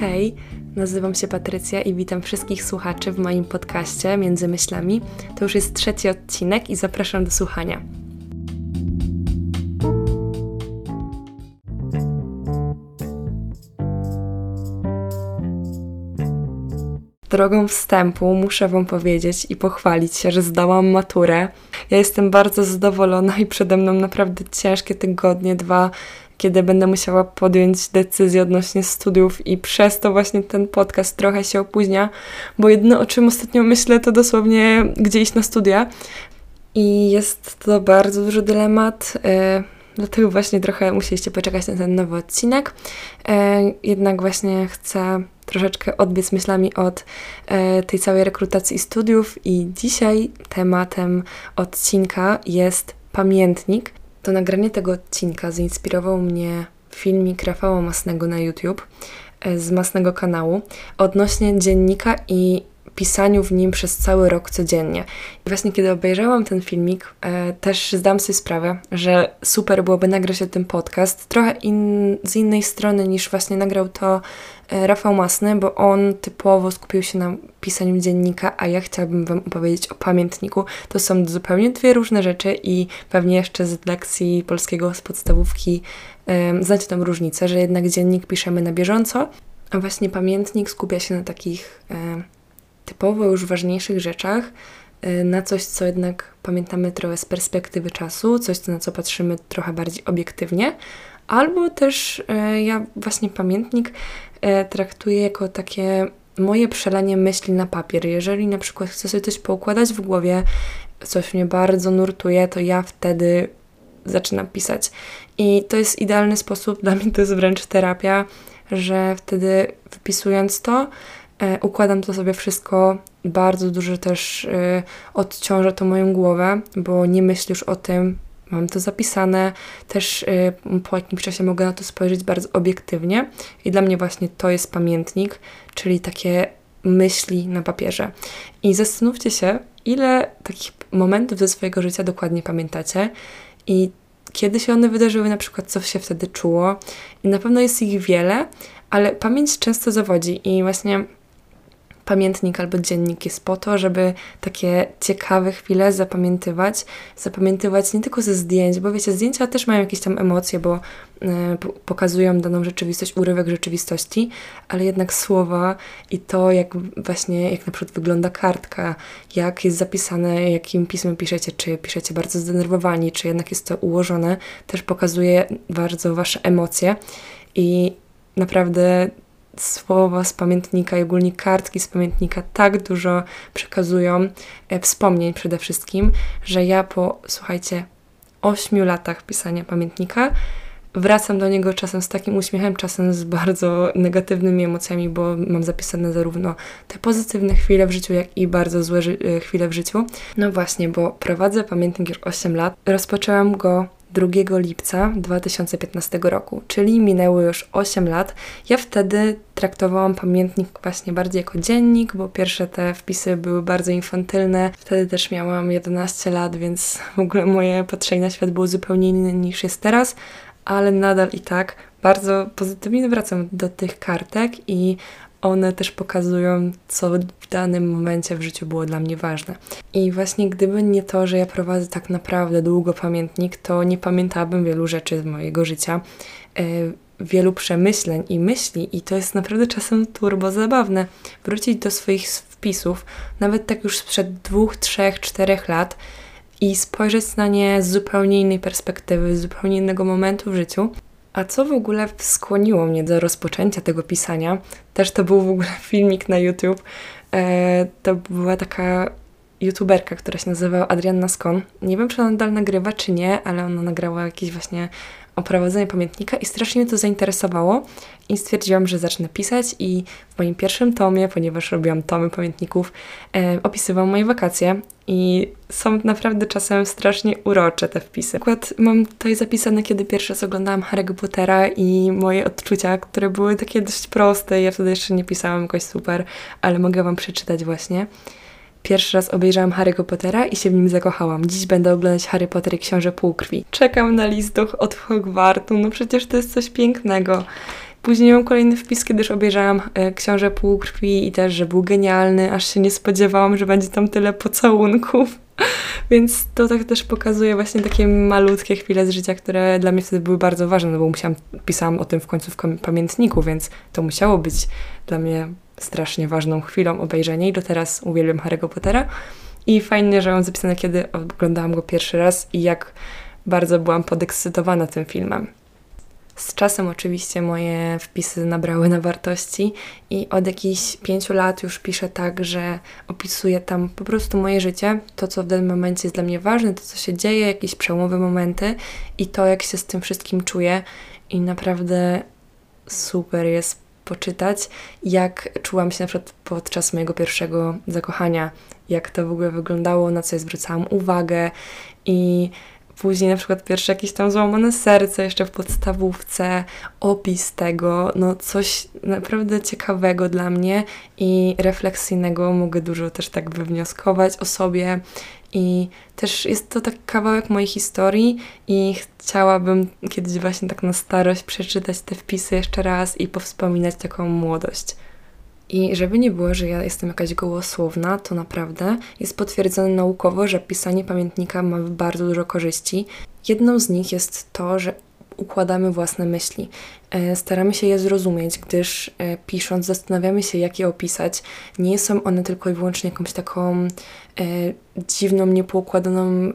Hej, nazywam się Patrycja i witam wszystkich słuchaczy w moim podcaście Między Myślami. To już jest trzeci odcinek i zapraszam do słuchania. Drogą wstępu muszę Wam powiedzieć i pochwalić się, że zdałam maturę. Ja jestem bardzo zadowolona i przede mną naprawdę ciężkie tygodnie, dwa kiedy będę musiała podjąć decyzję odnośnie studiów i przez to właśnie ten podcast trochę się opóźnia, bo jedyne o czym ostatnio myślę to dosłownie gdzie iść na studia. I jest to bardzo duży dylemat, yy, dlatego właśnie trochę musieliście poczekać na ten nowy odcinek, yy, jednak właśnie chcę troszeczkę odbiec myślami od yy, tej całej rekrutacji studiów i dzisiaj tematem odcinka jest pamiętnik, to nagranie tego odcinka zainspirował mnie filmik Rafała Masnego na YouTube e, z Masnego kanału odnośnie dziennika i pisaniu w nim przez cały rok codziennie. I właśnie kiedy obejrzałam ten filmik, e, też zdałam sobie sprawę, że super byłoby nagrać o tym podcast trochę in, z innej strony niż właśnie nagrał to e, Rafał Masny, bo on typowo skupił się na pisaniu dziennika, a ja chciałabym Wam opowiedzieć o pamiętniku. To są zupełnie dwie różne rzeczy i pewnie jeszcze z lekcji polskiego z podstawówki e, znacie tam różnicę, że jednak dziennik piszemy na bieżąco, a właśnie pamiętnik skupia się na takich e, typowo już ważniejszych rzeczach, y, na coś, co jednak pamiętamy trochę z perspektywy czasu, coś, na co patrzymy trochę bardziej obiektywnie, albo też y, ja właśnie pamiętnik y, traktuję jako takie moje przelanie myśli na papier. Jeżeli na przykład chcę sobie coś poukładać w głowie, coś mnie bardzo nurtuje, to ja wtedy zaczynam pisać. I to jest idealny sposób, dla mnie to jest wręcz terapia, że wtedy wypisując to, układam to sobie wszystko, bardzo dużo też e, odciąża to moją głowę, bo nie myślę już o tym, mam to zapisane, też e, po jakimś czasie mogę na to spojrzeć bardzo obiektywnie. I dla mnie właśnie to jest pamiętnik, czyli takie myśli na papierze. I zastanówcie się, ile takich momentów ze swojego życia dokładnie pamiętacie i kiedy się one wydarzyły, na przykład co się wtedy czuło. I na pewno jest ich wiele, ale pamięć często zawodzi. I właśnie pamiętnik albo dziennik jest po to, żeby takie ciekawe chwile zapamiętywać. Zapamiętywać nie tylko ze zdjęć, bo wiecie, zdjęcia też mają jakieś tam emocje, bo y, pokazują daną rzeczywistość, urywek rzeczywistości, ale jednak słowa i to, jak właśnie, jak na przykład wygląda kartka, jak jest zapisane, jakim pismem piszecie, czy piszecie bardzo zdenerwowani, czy jednak jest to ułożone, też pokazuje bardzo Wasze emocje i naprawdę słowa z pamiętnika i ogólnie kartki z pamiętnika tak dużo przekazują e, wspomnień przede wszystkim, że ja po, słuchajcie, ośmiu latach pisania pamiętnika wracam do niego czasem z takim uśmiechem, czasem z bardzo negatywnymi emocjami, bo mam zapisane zarówno te pozytywne chwile w życiu, jak i bardzo złe e, chwile w życiu. No właśnie, bo prowadzę pamiętnik już 8 lat. Rozpoczęłam go 2 lipca 2015 roku, czyli minęło już 8 lat. Ja wtedy traktowałam pamiętnik właśnie bardziej jako dziennik, bo pierwsze te wpisy były bardzo infantylne. Wtedy też miałam 11 lat, więc w ogóle moje patrzenie na świat było zupełnie inne niż jest teraz, ale nadal i tak bardzo pozytywnie wracam do tych kartek i one też pokazują, co w danym momencie w życiu było dla mnie ważne. I właśnie gdyby nie to, że ja prowadzę tak naprawdę długo pamiętnik, to nie pamiętałabym wielu rzeczy z mojego życia, yy, wielu przemyśleń i myśli, i to jest naprawdę czasem turbo zabawne. Wrócić do swoich wpisów, nawet tak już sprzed dwóch, trzech, czterech lat, i spojrzeć na nie z zupełnie innej perspektywy, z zupełnie innego momentu w życiu. A co w ogóle skłoniło mnie do rozpoczęcia tego pisania? Też to był w ogóle filmik na YouTube. E, to była taka youtuberka, która się nazywała Adrianna Skon. Nie wiem, czy ona nadal nagrywa, czy nie, ale ona nagrała jakieś właśnie oprowadzenie pamiętnika i strasznie mnie to zainteresowało i stwierdziłam, że zacznę pisać i w moim pierwszym tomie, ponieważ robiłam tomy pamiętników, e, opisywałam moje wakacje i są naprawdę czasem strasznie urocze te wpisy. Przykład mam tutaj zapisane, kiedy pierwszy raz oglądałam Harry'ego Pottera i moje odczucia, które były takie dość proste. Ja wtedy jeszcze nie pisałam jakoś super, ale mogę Wam przeczytać właśnie. Pierwszy raz obejrzałam Harry'ego Pottera i się w nim zakochałam. Dziś będę oglądać Harry Potter i Książę Półkrwi. Czekam na list od Hogwartu, no przecież to jest coś pięknego. Później mam kolejny wpis, kiedy już obejrzałam e, Książę Półkrwi i też, że był genialny, aż się nie spodziewałam, że będzie tam tyle pocałunków. Więc to tak też pokazuje właśnie takie malutkie chwile z życia, które dla mnie wtedy były bardzo ważne, no bo musiałam, pisałam o tym w końcu w pamiętniku, więc to musiało być dla mnie strasznie ważną chwilą obejrzenia i do teraz uwielbiam Harry'ego Pottera. I fajnie, że mam zapisane, kiedy oglądałam go pierwszy raz i jak bardzo byłam podekscytowana tym filmem. Z czasem oczywiście moje wpisy nabrały na wartości i od jakichś pięciu lat już piszę tak, że opisuję tam po prostu moje życie, to co w danym momencie jest dla mnie ważne, to co się dzieje, jakieś przełomowe momenty i to jak się z tym wszystkim czuję i naprawdę super jest poczytać, jak czułam się na przykład podczas mojego pierwszego zakochania, jak to w ogóle wyglądało, na co ja zwracałam uwagę i Później na przykład pierwsze jakieś tam złamane serce jeszcze w podstawówce, opis tego, no coś naprawdę ciekawego dla mnie i refleksyjnego. Mogę dużo też tak wywnioskować o sobie i też jest to taki kawałek mojej historii i chciałabym kiedyś właśnie tak na starość przeczytać te wpisy jeszcze raz i powspominać taką młodość. I żeby nie było, że ja jestem jakaś gołosłowna, to naprawdę jest potwierdzone naukowo, że pisanie pamiętnika ma bardzo dużo korzyści. Jedną z nich jest to, że układamy własne myśli. E, staramy się je zrozumieć, gdyż e, pisząc zastanawiamy się, jak je opisać. Nie są one tylko i wyłącznie jakąś taką e, dziwną, niepoukładaną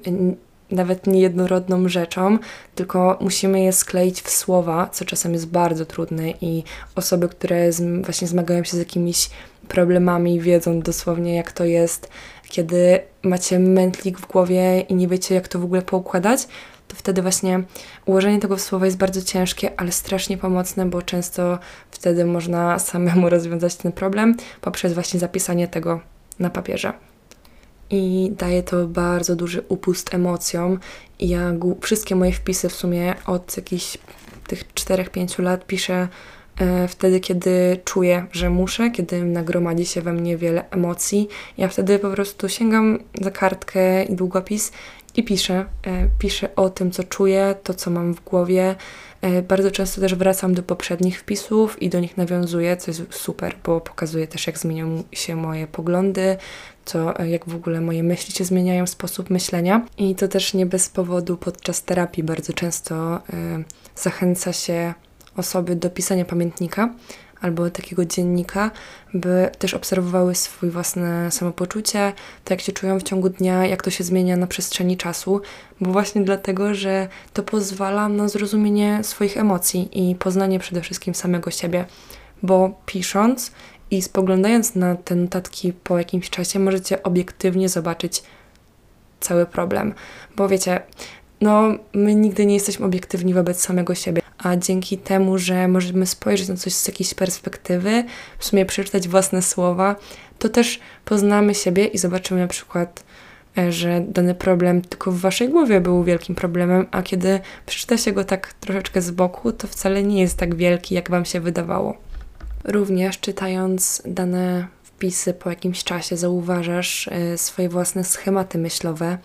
nawet niejednorodną rzeczą, tylko musimy je skleić w słowa, co czasem jest bardzo trudne i osoby, które z, właśnie zmagają się z jakimiś problemami, wiedzą dosłownie jak to jest, kiedy macie mętlik w głowie i nie wiecie jak to w ogóle poukładać, to wtedy właśnie ułożenie tego w słowa jest bardzo ciężkie, ale strasznie pomocne, bo często wtedy można samemu rozwiązać ten problem poprzez właśnie zapisanie tego na papierze i daje to bardzo duży upust emocjom. Ja wszystkie moje wpisy w sumie od jakichś tych 4-5 lat piszę e, wtedy, kiedy czuję, że muszę, kiedy nagromadzi się we mnie wiele emocji. Ja wtedy po prostu sięgam za kartkę i długopis i piszę. E, piszę o tym, co czuję, to, co mam w głowie. E, bardzo często też wracam do poprzednich wpisów i do nich nawiązuję, co jest super, bo pokazuje też, jak zmienią się moje poglądy, co, e, jak w ogóle moje myśli się zmieniają, sposób myślenia. I to też nie bez powodu podczas terapii bardzo często y, zachęca się osoby do pisania pamiętnika albo takiego dziennika, by też obserwowały swoje własne samopoczucie, to jak się czują w ciągu dnia, jak to się zmienia na przestrzeni czasu, bo właśnie dlatego, że to pozwala na zrozumienie swoich emocji i poznanie przede wszystkim samego siebie, bo pisząc i spoglądając na te notatki po jakimś czasie, możecie obiektywnie zobaczyć cały problem. Bo wiecie, no, my nigdy nie jesteśmy obiektywni wobec samego siebie, a dzięki temu, że możemy spojrzeć na coś z jakiejś perspektywy, w sumie przeczytać własne słowa, to też poznamy siebie i zobaczymy na przykład, e, że dany problem tylko w waszej głowie był wielkim problemem, a kiedy przeczyta się go tak troszeczkę z boku, to wcale nie jest tak wielki, jak wam się wydawało. Również czytając dane wpisy po jakimś czasie zauważasz e, swoje własne schematy myślowe,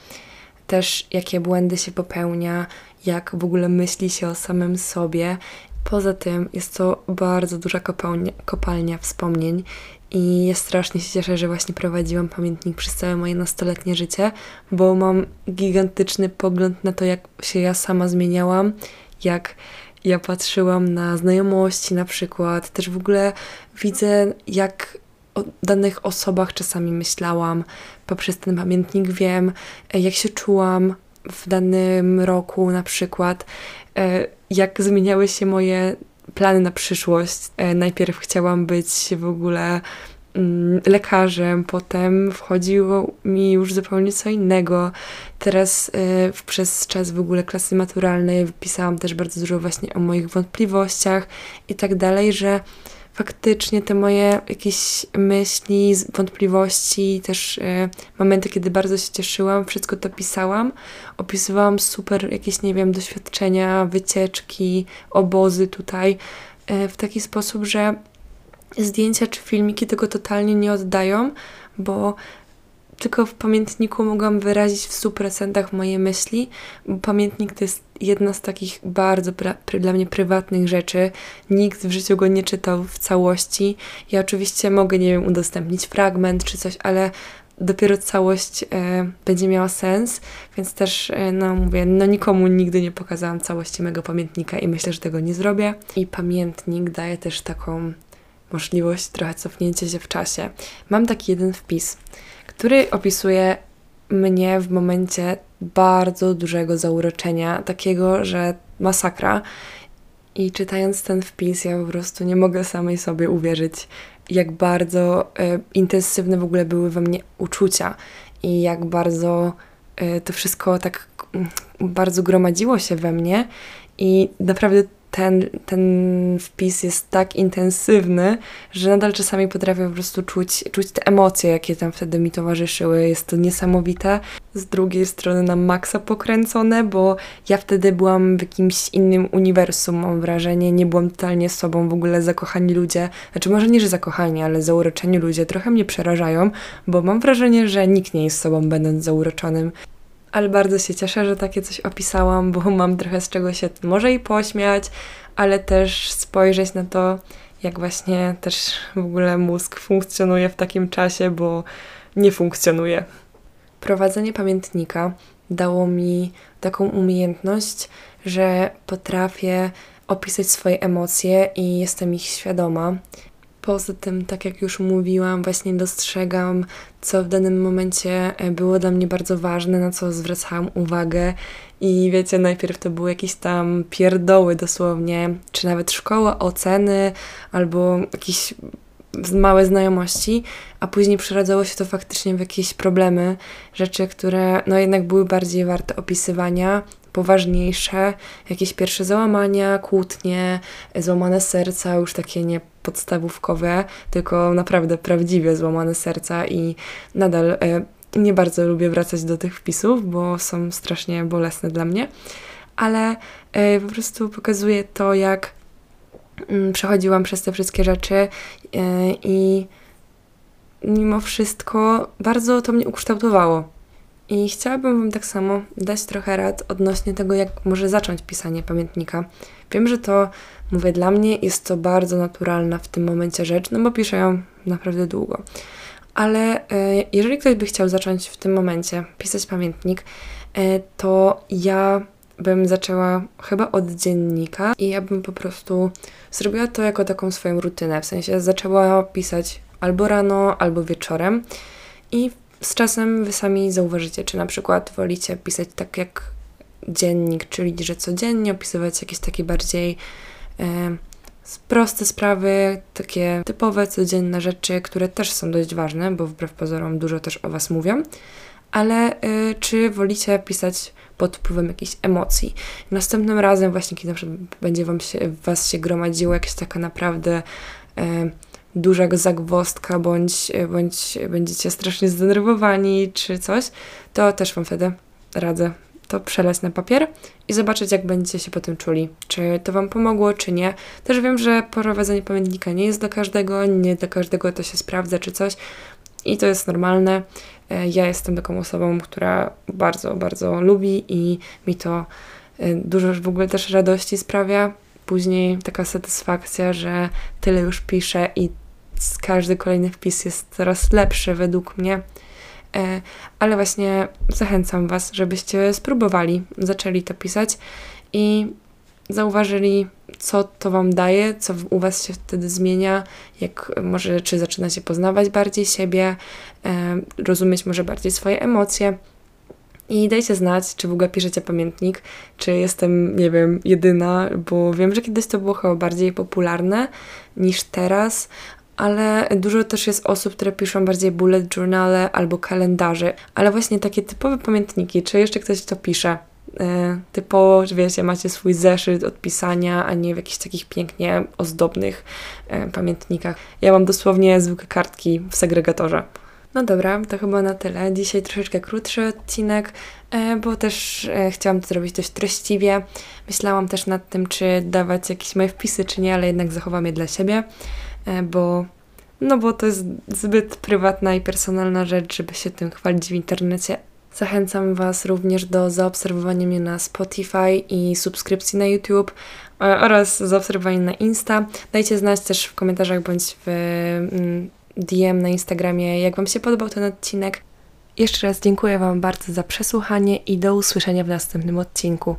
też jakie błędy się popełnia, jak w ogóle myśli się o samym sobie. Poza tym jest to bardzo duża kopalnia, kopalnia wspomnień i ja strasznie się cieszę, że właśnie prowadziłam pamiętnik przez całe moje nastoletnie życie, bo mam gigantyczny pogląd na to, jak się ja sama zmieniałam, jak ja patrzyłam na znajomości na przykład, też w ogóle widzę, jak o danych osobach czasami myślałam. Poprzez ten pamiętnik wiem, e, jak się czułam w danym roku na przykład, e, jak zmieniały się moje plany na przyszłość. E, najpierw chciałam być w ogóle Mm, lekarzem, potem wchodziło mi już zupełnie co innego. Teraz przez czas w ogóle klasy maturalnej wypisałam też bardzo dużo właśnie o moich wątpliwościach i tak dalej, że faktycznie te moje jakieś myśli, wątpliwości, też y, momenty, kiedy bardzo się cieszyłam, wszystko to pisałam. Opisywałam super jakieś, nie wiem, doświadczenia, wycieczki, obozy tutaj y, w taki sposób, że zdjęcia czy filmiki tego totalnie nie oddają, bo tylko w pamiętniku mogłam wyrazić w 100% moje myśli, pamiętnik to jest jedna z takich bardzo dla mnie prywatnych rzeczy. Nikt w życiu go nie czytał w całości. Ja oczywiście mogę, nie wiem, udostępnić fragment czy coś, ale dopiero całość e, będzie miała sens, więc też, e, no mówię, no nikomu nigdy nie pokazałam całości mego pamiętnika i myślę, że tego nie zrobię. I pamiętnik daje też taką możliwość trochę cofnięcia się w czasie. Mam taki jeden wpis, który opisuje mnie w momencie bardzo dużego zauroczenia, takiego, że masakra. I czytając ten wpis, ja po prostu nie mogę samej sobie uwierzyć, jak bardzo e, intensywne w ogóle były we mnie uczucia i jak bardzo e, to wszystko tak mm, bardzo gromadziło się we mnie i naprawdę ten, ten wpis jest tak intensywny, że nadal czasami potrafię po prostu czuć, czuć te emocje, jakie tam wtedy mi towarzyszyły. Jest to niesamowite. Z drugiej strony na maksa pokręcone, bo ja wtedy byłam w jakimś innym uniwersum, mam wrażenie. Nie byłam totalnie sobą, w ogóle zakochani ludzie. Znaczy, może nie, że zakochani, ale zauroczeni ludzie trochę mnie przerażają, bo mam wrażenie, że nikt nie jest sobą, będąc zauroczonym ale bardzo się cieszę, że takie coś opisałam, bo mam trochę z czego się może i pośmiać, ale też spojrzeć na to, jak właśnie też w ogóle mózg funkcjonuje w takim czasie, bo nie funkcjonuje. Prowadzenie pamiętnika dało mi taką umiejętność, że potrafię opisać swoje emocje i jestem ich świadoma. Poza tym, tak jak już mówiłam, właśnie dostrzegam, co w danym momencie e, było dla mnie bardzo ważne, na co zwracałam uwagę. I wiecie, najpierw to były jakieś tam pierdoły dosłownie, czy nawet szkoła, oceny, albo jakieś małe znajomości, a później przeradzało się to faktycznie w jakieś problemy, rzeczy, które no jednak były bardziej warte opisywania, poważniejsze, jakieś pierwsze załamania, kłótnie, złamane serca, już takie nie podstawówkowe, tylko naprawdę prawdziwie złamane serca i nadal e, nie bardzo lubię wracać do tych wpisów, bo są strasznie bolesne dla mnie, ale e, po prostu pokazuje to, jak mm, przechodziłam przez te wszystkie rzeczy e, i mimo wszystko bardzo to mnie ukształtowało. I chciałabym Wam tak samo dać trochę rad odnośnie tego, jak może zacząć pisanie pamiętnika. Wiem, że to, mówię, dla mnie jest to bardzo naturalna w tym momencie rzecz, no bo piszę ją naprawdę długo. Ale e, jeżeli ktoś by chciał zacząć w tym momencie pisać pamiętnik, e, to ja bym zaczęła chyba od dziennika i ja bym po prostu zrobiła to jako taką swoją rutynę. W sensie zaczęła pisać albo rano, albo wieczorem i z czasem wy sami zauważycie, czy na przykład wolicie pisać tak jak dziennik, czyli że codziennie opisywać jakieś takie bardziej e, proste sprawy, takie typowe, codzienne rzeczy, które też są dość ważne, bo wbrew pozorom dużo też o Was mówią, ale e, czy wolicie pisać pod wpływem jakichś emocji. Następnym razem właśnie, kiedy na będzie wam się, Was się gromadziło jakieś taka naprawdę e, duża zagwozdka, bądź, bądź będziecie strasznie zdenerwowani czy coś, to też Wam wtedy radzę to przelać na papier i zobaczyć, jak będziecie się po tym czuli. Czy to Wam pomogło, czy nie. Też wiem, że prowadzenie pamiętnika nie jest do każdego, nie do każdego to się sprawdza, czy coś. I to jest normalne. E, ja jestem taką osobą, która bardzo, bardzo lubi i mi to e, dużo w ogóle też radości sprawia. Później taka satysfakcja, że tyle już piszę i każdy kolejny wpis jest coraz lepszy według mnie. E, ale właśnie zachęcam Was, żebyście spróbowali, zaczęli to pisać i zauważyli, co to Wam daje, co u Was się wtedy zmienia, jak może czy zaczynacie poznawać bardziej siebie, e, rozumieć może bardziej swoje emocje. I dajcie znać, czy w ogóle piszecie pamiętnik, czy jestem, nie wiem, jedyna, bo wiem, że kiedyś to było chyba bardziej popularne niż teraz, ale dużo też jest osób, które piszą bardziej bullet journale albo kalendarze, ale właśnie takie typowe pamiętniki, czy jeszcze ktoś to pisze, e, typowo, wiecie, macie swój zeszyt od pisania, a nie w jakichś takich pięknie ozdobnych e, pamiętnikach. Ja mam dosłownie zwykłe kartki w segregatorze. No dobra, to chyba na tyle. Dzisiaj troszeczkę krótszy odcinek, e, bo też chciałam to zrobić dość treściwie. Myślałam też nad tym, czy dawać jakieś moje wpisy, czy nie, ale jednak zachowam je dla siebie. E, bo, no bo to jest zbyt prywatna i personalna rzecz, żeby się tym chwalić w internecie Zachęcam Was również do zaobserwowania mnie na Spotify i subskrypcji na YouTube e, oraz zaobserwowania na Insta. Dajcie znać też w komentarzach bądź w mm, DM na Instagramie, jak Wam się podobał ten odcinek. Jeszcze raz dziękuję Wam bardzo za przesłuchanie i do usłyszenia w następnym odcinku.